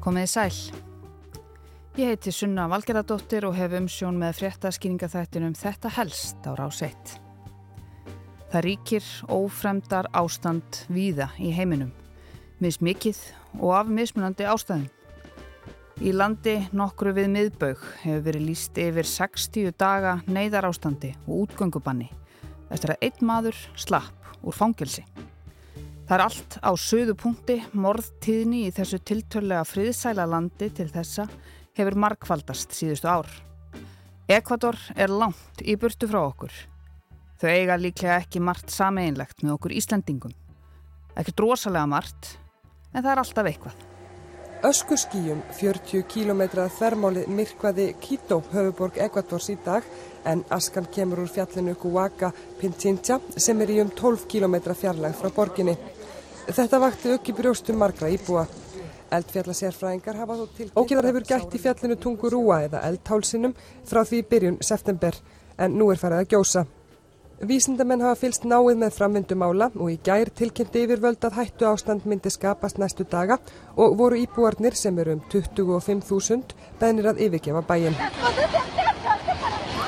Komiði sæl. Ég heiti Sunna Valgeradóttir og hef umsjón með fréttaskýringaþættinum Þetta helst á 1. Það ríkir ófremdar ástand víða í heiminum, mismikið og af mismunandi ástæðum. Í landi nokkru við miðbaug hefur verið líst yfir 60 daga neyðar ástandi og útgöngubanni eftir að einn maður slapp úr fangilsi. Það er allt á söðu punkti, morðtíðni í þessu tiltörlega friðsæla landi til þessa hefur markvaldast síðustu ár. Ekvator er langt í burtu frá okkur. Þau eiga líklega ekki margt sameinlegt með okkur Íslandingum. Ekki drosalega margt, en það er alltaf eitthvað. Öskurskíjum 40 km þermáli myrkvaði Quito, höfuborg Ekvators í dag, en askan kemur úr fjallinu Guaca Pinchincha sem er í um 12 km fjarlæg frá borginni. Þetta vakti aukki brjóstum margra íbúa. Eldfjallasérfræðingar hafa þó til... Ógiðar hefur gætt í fjallinu Tungurúa eða eldhálsinum frá því byrjun september en nú er farið að gjósa. Vísindamenn hafa fylst náið með framvindumála og í gær tilkynnti yfirvöld að hættu ástand myndi skapast næstu daga og voru íbúarnir sem eru um 25.000 beðnir að yfirgefa bæin.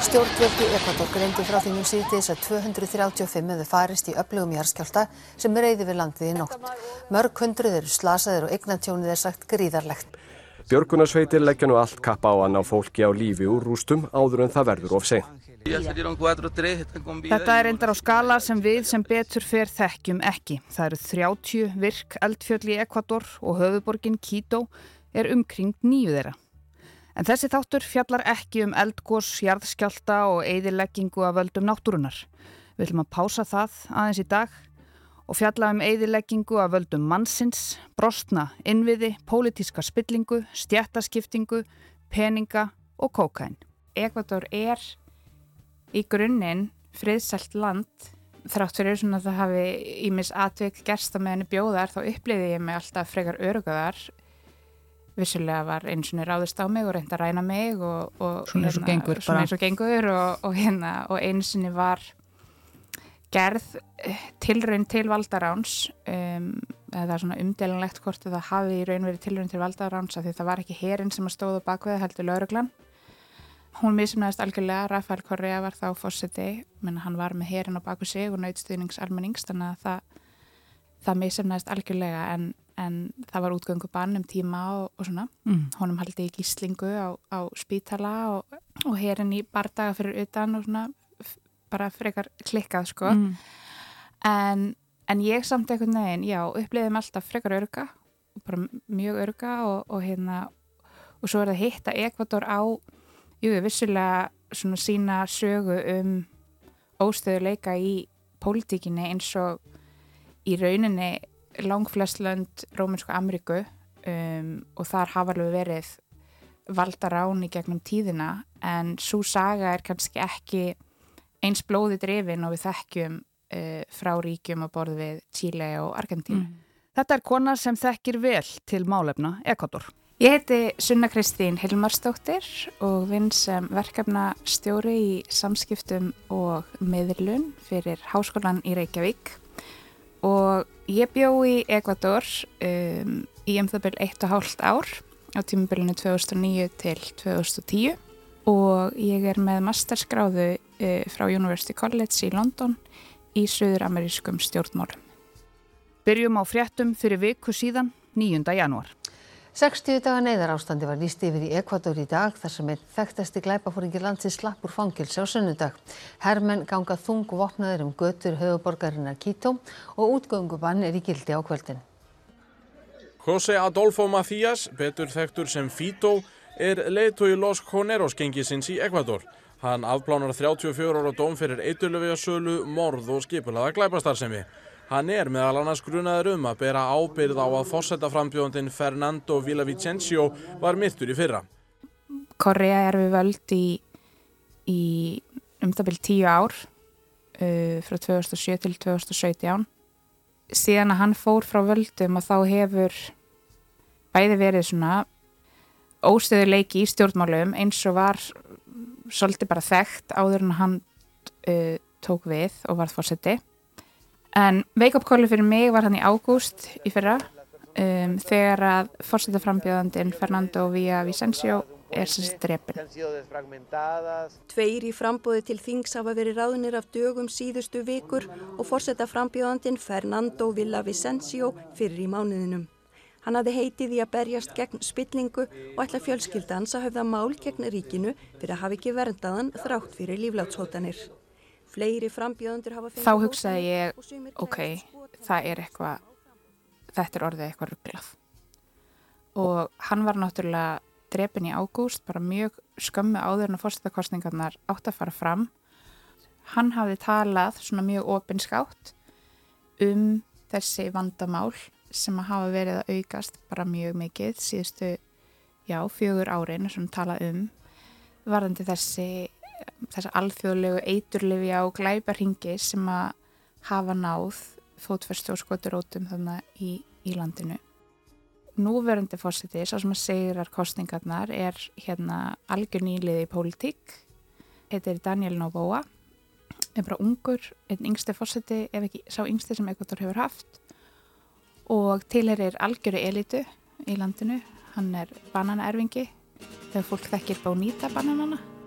Stjórnvöldi Ekvator greindi frá því nú síðdeis að 235 hefur farist í öflugum jarðskjálta sem reyði við landið í nótt. Mörg hundruð eru slasaðir og eignantjónið er sagt gríðarlegt. Björgunarsveitir leggja nú allt kappa á að ná fólki á lífi úr rústum áður en það verður of seg. Þetta er endar á skala sem við sem betur fer þekkjum ekki. Það eru 30 virk eldfjöll í Ekvator og höfuborgin Quito er umkring nýju þeirra. En þessi þáttur fjallar ekki um eldgós, jarðskjálta og eigðileggingu af völdum náttúrunar. Við ætlum að pása það aðeins í dag og fjalla um eigðileggingu af völdum mannsins, brostna, innviði, pólitíska spillingu, stjættaskiptingu, peninga og kókain. Ekvator er í grunninn friðsælt land þrátt fyrir svona að það hafi ímis atveik gerst að með henni bjóðar þá uppliði ég mig alltaf frekar örugaðar vissulega var eins og ráðist á mig og reyndi að ræna mig og, og svona eins og hérna, gengur, eins og gengur og, og, hérna, og eins og var gerð eh, tilraun til valdaráns um, eða svona umdelanlegt hvort það hafi í raun verið tilraun til valdaráns af því það var ekki hérinn sem að stóða bakveð heldur lauruglan hún misumnaðist algjörlega, Rafael Correa var þá fórseti, menn hann var með hérinn á baku sig og nautstuðningsalmennings þannig að það, það misumnaðist algjörlega en en það var útgöngu bann um tíma og, og svona mm. honum haldi í gíslingu á, á spítala og, og herin í bardaga fyrir utan og svona bara frekar klikkað sko mm. en, en ég samt einhvern veginn, já, uppliðum alltaf frekar örga, bara mjög örga og, og hérna og svo er það hitt að Ekvator á jú, vissulega svona sína sögu um óstöðuleika í pólitíkinni eins og í rauninni langflest lönd Rómunsku Ameríku um, og þar hafa alveg verið valdar áni gegnum tíðina en svo saga er kannski ekki eins blóði drefin og við þekkjum uh, frá ríkjum að borða við Tíle og Argentínu. Mm. Þetta er kona sem þekkir vel til málefna Ekvator. Ég heiti Sunna Kristín Hilmarsdóttir og vinn sem verkefna stjóri í samskiptum og meðlun fyrir Háskólan í Reykjavík og ég bjó í Ekvator um, í um það byrju 1,5 ár á tímubyrjunu 2009 til 2010 og ég er með masterskráðu uh, frá University College í London í söður-amerískum stjórnmálum. Byrjum á fréttum fyrir viku síðan 9. janúar. 60 daga neyðar ástandi var líst yfir í Ekvator í dag þar sem einn þekktasti glæpafóringi landsins slapp úr fangilsi á sunnudag. Hermenn ganga þung vopnaður um götur höfuborgarinnar Quito og útgöngubann er í gildi á kvöldin. José Adolfo Macías, betur þekktur sem Fito, er leiðtói Los Coneros gengisins í Ekvator. Hann afplánar 34 ára dóm fyrir eitulöfja sölu, morð og skipulaða glæpastarðsemi. Hann er meðal annars grunaður um að bera ábyrð á að fórsetaframbjóðandinn Fernando Villavicencio var myrtur í fyrra. Korea er við völd í, í umtabill tíu ár uh, frá 2007 til 2017. Síðan að hann fór frá völdum og þá hefur bæði verið svona óstöðuleiki í stjórnmálum eins og var svolítið bara þekkt áður en hann uh, tók við og varð fórseti. En wake-up calli fyrir mig var hann í ágúst í fyrra um, þegar að fórsetaframbjöðandin Fernando Villavicencio er sem strepin. Tveir í frambóði til Þings hafa verið ráðnir af dögum síðustu vikur og fórsetaframbjöðandin Fernando Villavicencio fyrir í mánuðinum. Hann hafði heitið í að berjast gegn spillingu og ætla fjölskyldans að höfða mál gegn ríkinu fyrir að hafa ekki verndaðan þrátt fyrir líflátshótanir. Fleiri frambjöðandur hafa... Þá hugsaði ég, ok, það er eitthvað, þetta er orðið eitthvað rugglað. Og hann var náttúrulega drefin í ágúst, bara mjög skömmu áður en að fórstakostningarnar átt að fara fram. Hann hafði talað svona mjög opinskátt um þessi vandamál sem að hafa verið að aukast bara mjög mikið síðustu, já, fjögur árin sem tala um varðandi þessi, þessi alþjóðlegu eiturlifi á glæparhingi sem að hafa náð fótverstu og skoturótum þannig í, í landinu. Núverandi fósiti, svo sem að segjar kostningarnar, er hérna algjör nýliði í pólitík. Þetta er Daniel Noboa, er bara ungur, einn yngsti fósiti, ef ekki sá yngsti sem Ekvator hefur haft og tilherir algjöru elitu í landinu. Hann er bananaerfingi þegar fólk þekkir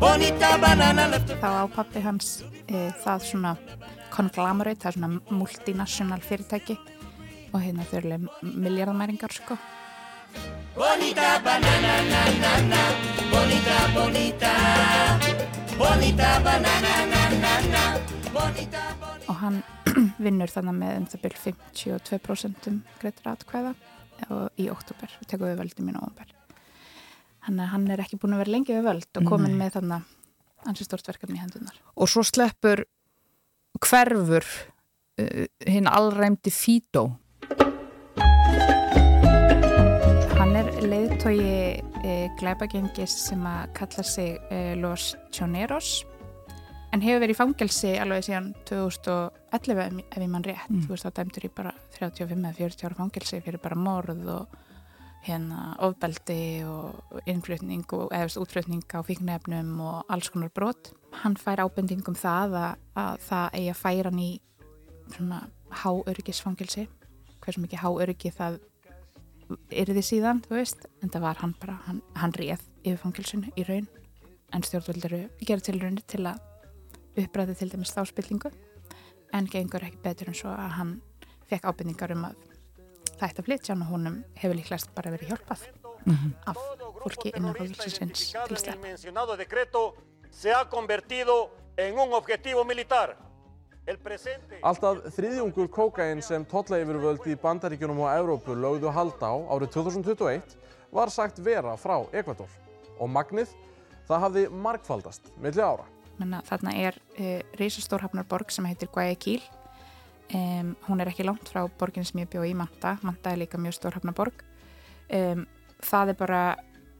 Bonita bananana. Þá á pappi hans e, það svona conglomerate, það er svona multinational fyrirtæki og hérna þau eru miljardamæringar sko. Bonita banana na na na, bonita bonita, bonita banana na na na. Og hann vinnur þannig með um það byrj 52% greitur atkvæða í oktober og tekur við völdum í november þannig að hann er ekki búin að vera lengi við völd og komin Nei. með þannig að hans er stort verkefni í hendunar og svo sleppur hverfur uh, hinn allræmdi Fító hann er leiðtogi uh, glæbagengis sem að kalla sig uh, Los Choneros en hefur verið í fangelsi alveg síðan 2011 ef ég mann rétt mm. þú veist þá dæmtur ég bara 35 eða 40 ára fangelsi fyrir bara morð og hérna ofbeldi og innflutning og eða útflutning á fíknefnum og alls konar brot. Hann fær ábendingum það að, að það eigi að færa hann í svona háöryggisfangelsi. Hversu mikið háöryggi það er því síðan, þú veist. En það var hann bara, hann, hann réð yfir fangelsinu í raun. En stjórnvöldur gera til raunir til að uppræði til dæmis þáspillingu en gengur ekki betur en svo að hann fekk ábyrningar um að það ætti að flytja hann og húnum hefur líklegast bara verið hjálpað mm -hmm. af fólki innan hóðvilsins til slepp. Alltaf þriðjungur kókain sem totlaifurvöld í bandaríkjunum og Európu lögðu halda á árið 2021 var sagt vera frá Ekvator og magnið það hafði markfaldast milli ára. Menna, þarna er uh, reysastórhafnarborg sem heitir Guayaquil um, hún er ekki langt frá borgin sem ég bjóð í Manta. Manta er líka mjög stórhafnarborg. Um, það er bara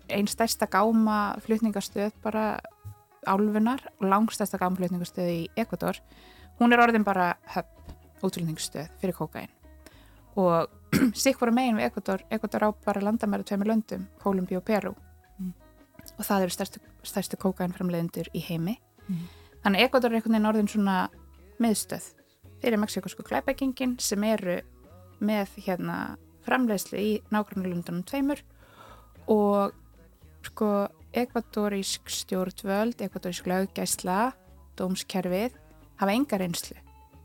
einn stærsta gáma flutningastöð bara álfunar og langstærsta gáma flutningastöð í Ekvator hún er orðin bara höpp útflutningastöð fyrir kokain og sikk voru megin við Ekvator Ekvator á bara landamæra tveimur löndum Kolumbí og Peru mm. og það eru stærstu, stærstu kokainframleðendur í heimi. Mm. Þannig Ekvator er einhvern veginn orðin svona miðstöð fyrir mexikosku klæpækingin sem eru með hérna framleiðslu í nákvæmlega tveimur og sko ekvadorísk stjórnvöld, ekvadorísk löggæsla, dómskerfið hafa enga reynslu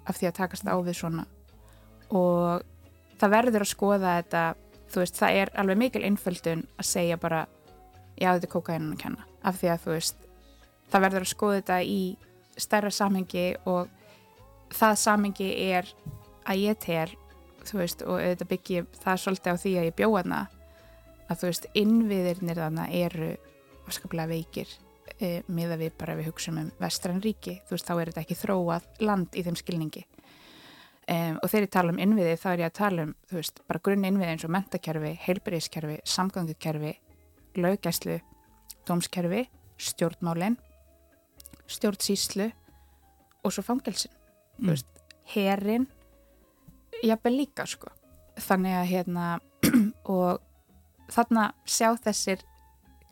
af því að takast á við svona. Og það verður að skoða þetta þú veist, það er alveg mikil innföldun að segja bara já þetta er kokainun að kenna. Af því að þú veist það verður að skoða þetta í stærra samhengi og það samhengi er að ég tel þú veist og þetta byggir það svolítið á því að ég bjóða hana að þú veist innviðirnir þannig eru afskaplega veikir e, miða við bara við hugsaum um vestran ríki. Þú veist þá er þetta ekki þróað land í þeim skilningi. E, og þegar ég tala um innviði þá er ég að tala um þú veist bara grunn innviði eins og mentakerfi, heilbyrðiskerfi, samgangukerfi löggæslu, dómskerfi stjórnmálinn stjórnsýslu og svo fangelsin mm. herin jafnveg líka sko þannig að hérna og þarna sjá þessir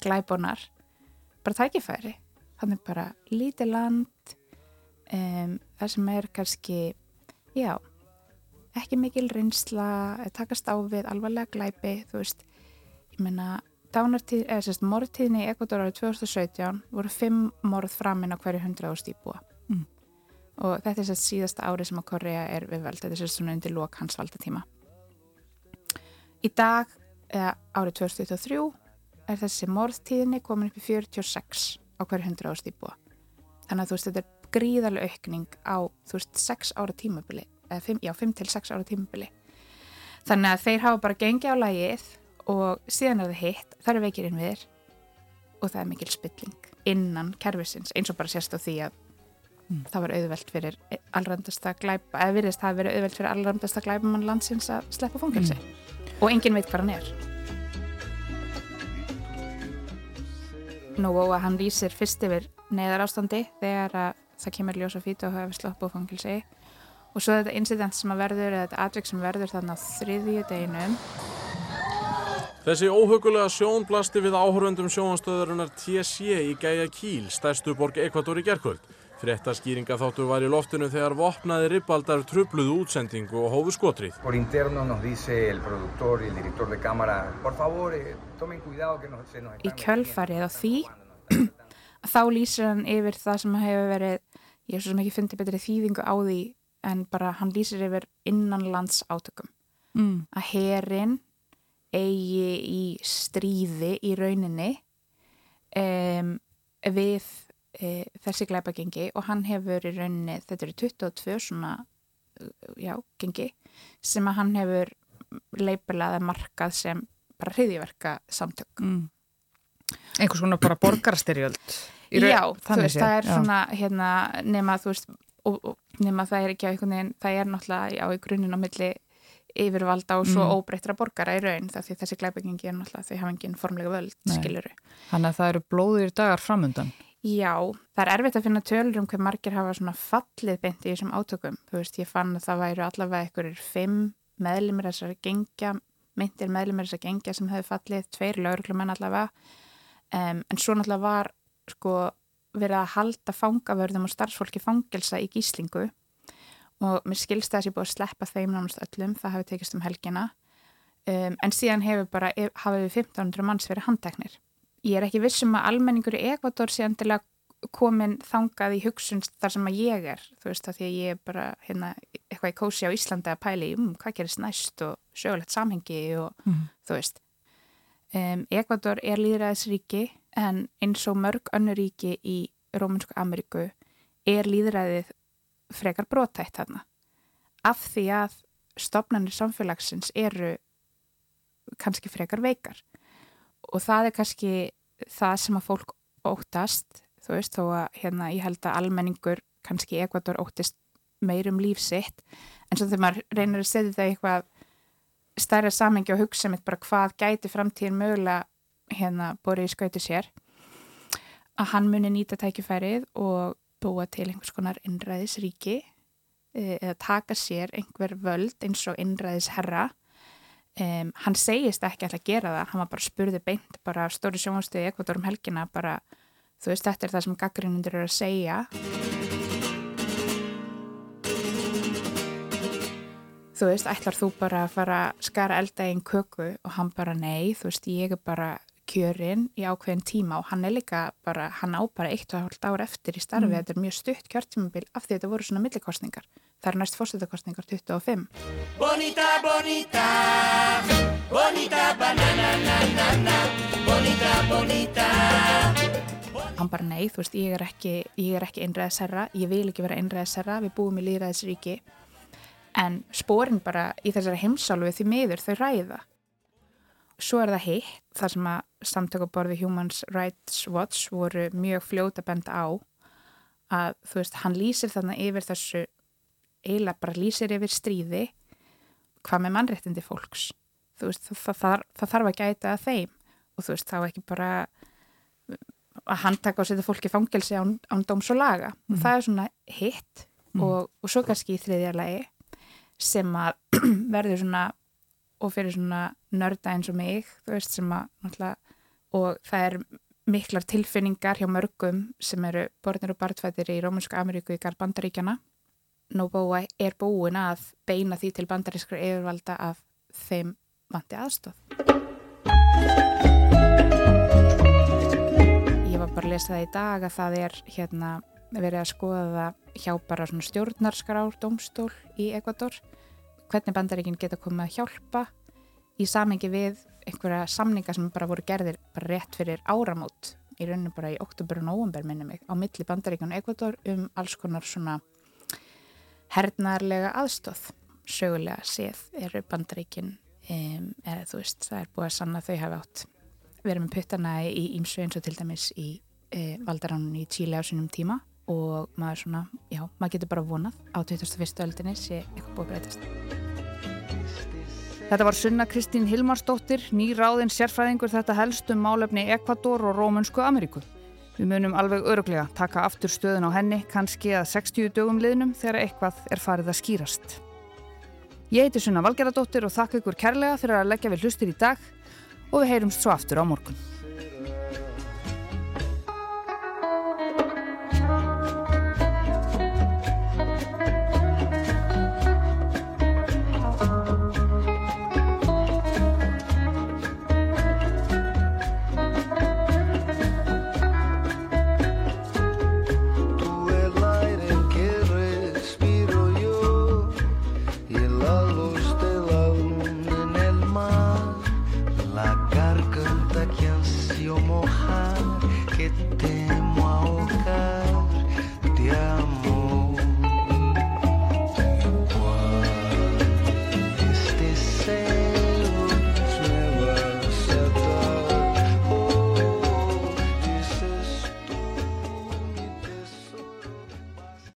glæbonar bara tækifæri þannig bara lítið land um, það sem er kannski, já, ekki mikil reynsla, takast á við alvarlega glæpi, þú veist, ég sérst, morðtíðni í Ekvator árið 2017 voru fimm morð framinn á hverju hundra ást íbúa. Og þetta er sérst síðasta árið sem að Korea er við veld, þetta er sérst svona undir lok hans valdatíma. Í dag, eða árið 2023, er þessi morðtíðni komin upp í 46 á hverju hundra ást íbúa. Þannig að þú veist, þetta er gríðarlega aukning á, þú veist, 6 ára tímabili, eða 5, já, 5 til 6 ára tímabili. Þannig að þeir hafa bara gengið á lagið og síðan er það hitt, það eru veikir inn við þér og það er mikil spilling innan kervisins, eins og bara sérst á því að mm. það var auðvelt fyrir allrandasta glæpa, eða virðist það að vera auðvelt fyrir allrandasta glæpamann landsins að sleppa fóngilsi mm. og engin veit hvað hann er. Nú og að hann lýsir fyrst yfir neðar ástandi þegar að það kemur ljósa fít og hafa slopp og fangilsi og svo þetta incident sem að verður eða þetta atvik sem verður þannig á þriðju deginum Þessi óhugulega sjón blasti við áhörvendum sjóanstöðarunar TSJ í Gæja Kíl, stærstu borg Ekvator í gerkvöld. Frettaskýringa þáttu var í loftinu þegar vopnaði ribbaldar trubluðu útsendingu og hófu skotrið. Por interno nos dice el productor y el director de cámara, por favor, eh, tomen cuidado que no, se nos... Í kjölfarið á því þá lýsir hann yfir það sem hefur verið, ég er svo sem ekki fundið betri þýðingu á því en bara hann lýsir yfir innanlands átökum mm. að herin eigi í stríði í rauninni um, við e, þessi glæpagengi og hann hefur í rauninni, þetta eru 22 svona, já, gengi sem að hann hefur leipilað að markað sem bara hriðiverka samtök mm einhvers konar bara borgarstyrjöld Já, þú veist, það er já. svona hérna, nema þú veist og, og nema það er ekki á einhvern veginn það er náttúrulega já, í grunninn á milli yfirvalda og svo mm. óbreyttra borgara í raun það því þessi glæbyggingi er náttúrulega þau hafa engin formlega völd, Nei. skiluru Þannig að það eru blóðir dagar framundan Já, það er erfitt að finna tölur um hver margir hafa svona fallið beint í þessum átökum. Þú veist, ég fann að það væru allavega einhverjir fimm meðlumir þessar gengja myndir meðlumir þessar gengja sem hefur fallið, tveir lauruglumenn allavega. Um, en svo náttúrulega var sko verið að halda fangavörðum og starfsfólki fangelsa í gíslingu. Og mér skilst það að ég búið að sleppa þeim náttúrulega öllum, það hafi tekist um helgina. Um, en síðan hefur bara hafið við 1500 manns verið handteknir ég er ekki vissum að almenningur í Ekvator sé endilega komin þangað í hugsun þar sem að ég er þú veist að því að ég er bara hérna, eitthvað í kósi á Íslandi að pæli um hvað gerist næst og sögulegt samhengi og mm. þú veist Um, Ekvator er líðræðisríki en eins og mörg önnu ríki í Rómunsku Ameríku er líðræðið frekar brótætt þarna. Af því að stopnarnir samfélagsins eru kannski frekar veikar og það er kannski það sem að fólk óttast, þú veist, þó að hérna ég held að almenningur kannski Ekvator óttist meirum lífsitt en svo þegar maður reynir að setja það eitthvað stærra samengi og hugsa mitt bara hvað gæti framtíðin mögulega hérna borið í skautu sér að hann muni nýta tækifærið og búa til einhvers konar innræðisríki e, eða taka sér einhver völd eins og innræðisherra um, hann segist ekki alltaf að gera það. Hann var bara spurði beint bara stóri sjónastöði ekvator um helgina bara þú veist þetta er það sem gaggrinundur eru að segja. Þú veist, ætlar þú bara að fara að skara elda einn köku? Og hann bara nei, þú veist, ég er bara kjörinn í ákveðin tíma. Og hann er líka bara, hann á bara eitt og hálft ár eftir í starfi, mm. þetta er mjög stutt kjörtímabil af því þetta voru svona millikostningar það er næst fórstættakostningar 25 Bonita, bonita Bonita, banana, na, na Bonita, bonita. Hann bara nei, þú veist, ég er ekki, ekki einræðisherra, ég vil ekki vera einræðisherra, við búum í líðræðisríki en spórin bara í þessari heimsálfu því miður þau ræða. Svo er það hitt, þar sem að samtökuborði Human Rights Watch voru mjög fljóta benda á að þú veist, hann lýsir þarna yfir þessu, eiginlega bara lýsir yfir stríði, hvað með mannréttindi fólks. Veist, það, það, það þarf að gæta að þeim og þú veist, þá ekki bara að handtaka og setja fólki fangelsi án, án dóms og laga. Mm. Og það er svona hitt mm. og, og svo kannski í þriðja lagi sem að verður svona og fyrir svona nörda eins og mig þú veist sem að náttúrulega og það er miklar tilfinningar hjá mörgum sem eru borðnir og bartfættir í Rómunsku Ameríku í garð bandaríkjana. Noboa er búin að beina því til bandarískra yfirvalda að þeim vanti aðstof. Ég var bara að lesa það í dag að það er hérna verið að skoða hjá bara stjórnarskrár, domstól í Ekvator. Hvernig bandaríkinn geta komið að hjálpa í samengi við einhverja samninga sem bara voru gerðir bara rétt fyrir áramót í rauninu bara í oktober og november minni mig á milli bandaríkun og Ekvator um alls konar svona hernarlega aðstóð sögulega séð eru bandaríkin um, eða þú veist það er búið að sanna þau hafa átt verið með puttana í ímsu eins og til dæmis í e, valdaránun í Tíli á sínum tíma og maður svona, já, maður getur bara vonað á 2001. öldinni sé eitthvað búið breytast Þetta var Sunna Kristín Hilmarsdóttir, ný ráðinn sérfræðingur þetta helst um málefni Ekvador og Rómunsku Ameríku. Við munum alveg öruglega taka aftur stöðun á henni, kannski að 60 dögum liðnum þegar eitthvað er farið að skýrast. Ég heiti Sunna Valgeradóttir og þakka ykkur kærlega fyrir að leggja við hlustir í dag og við heyrumst svo aftur á morgun.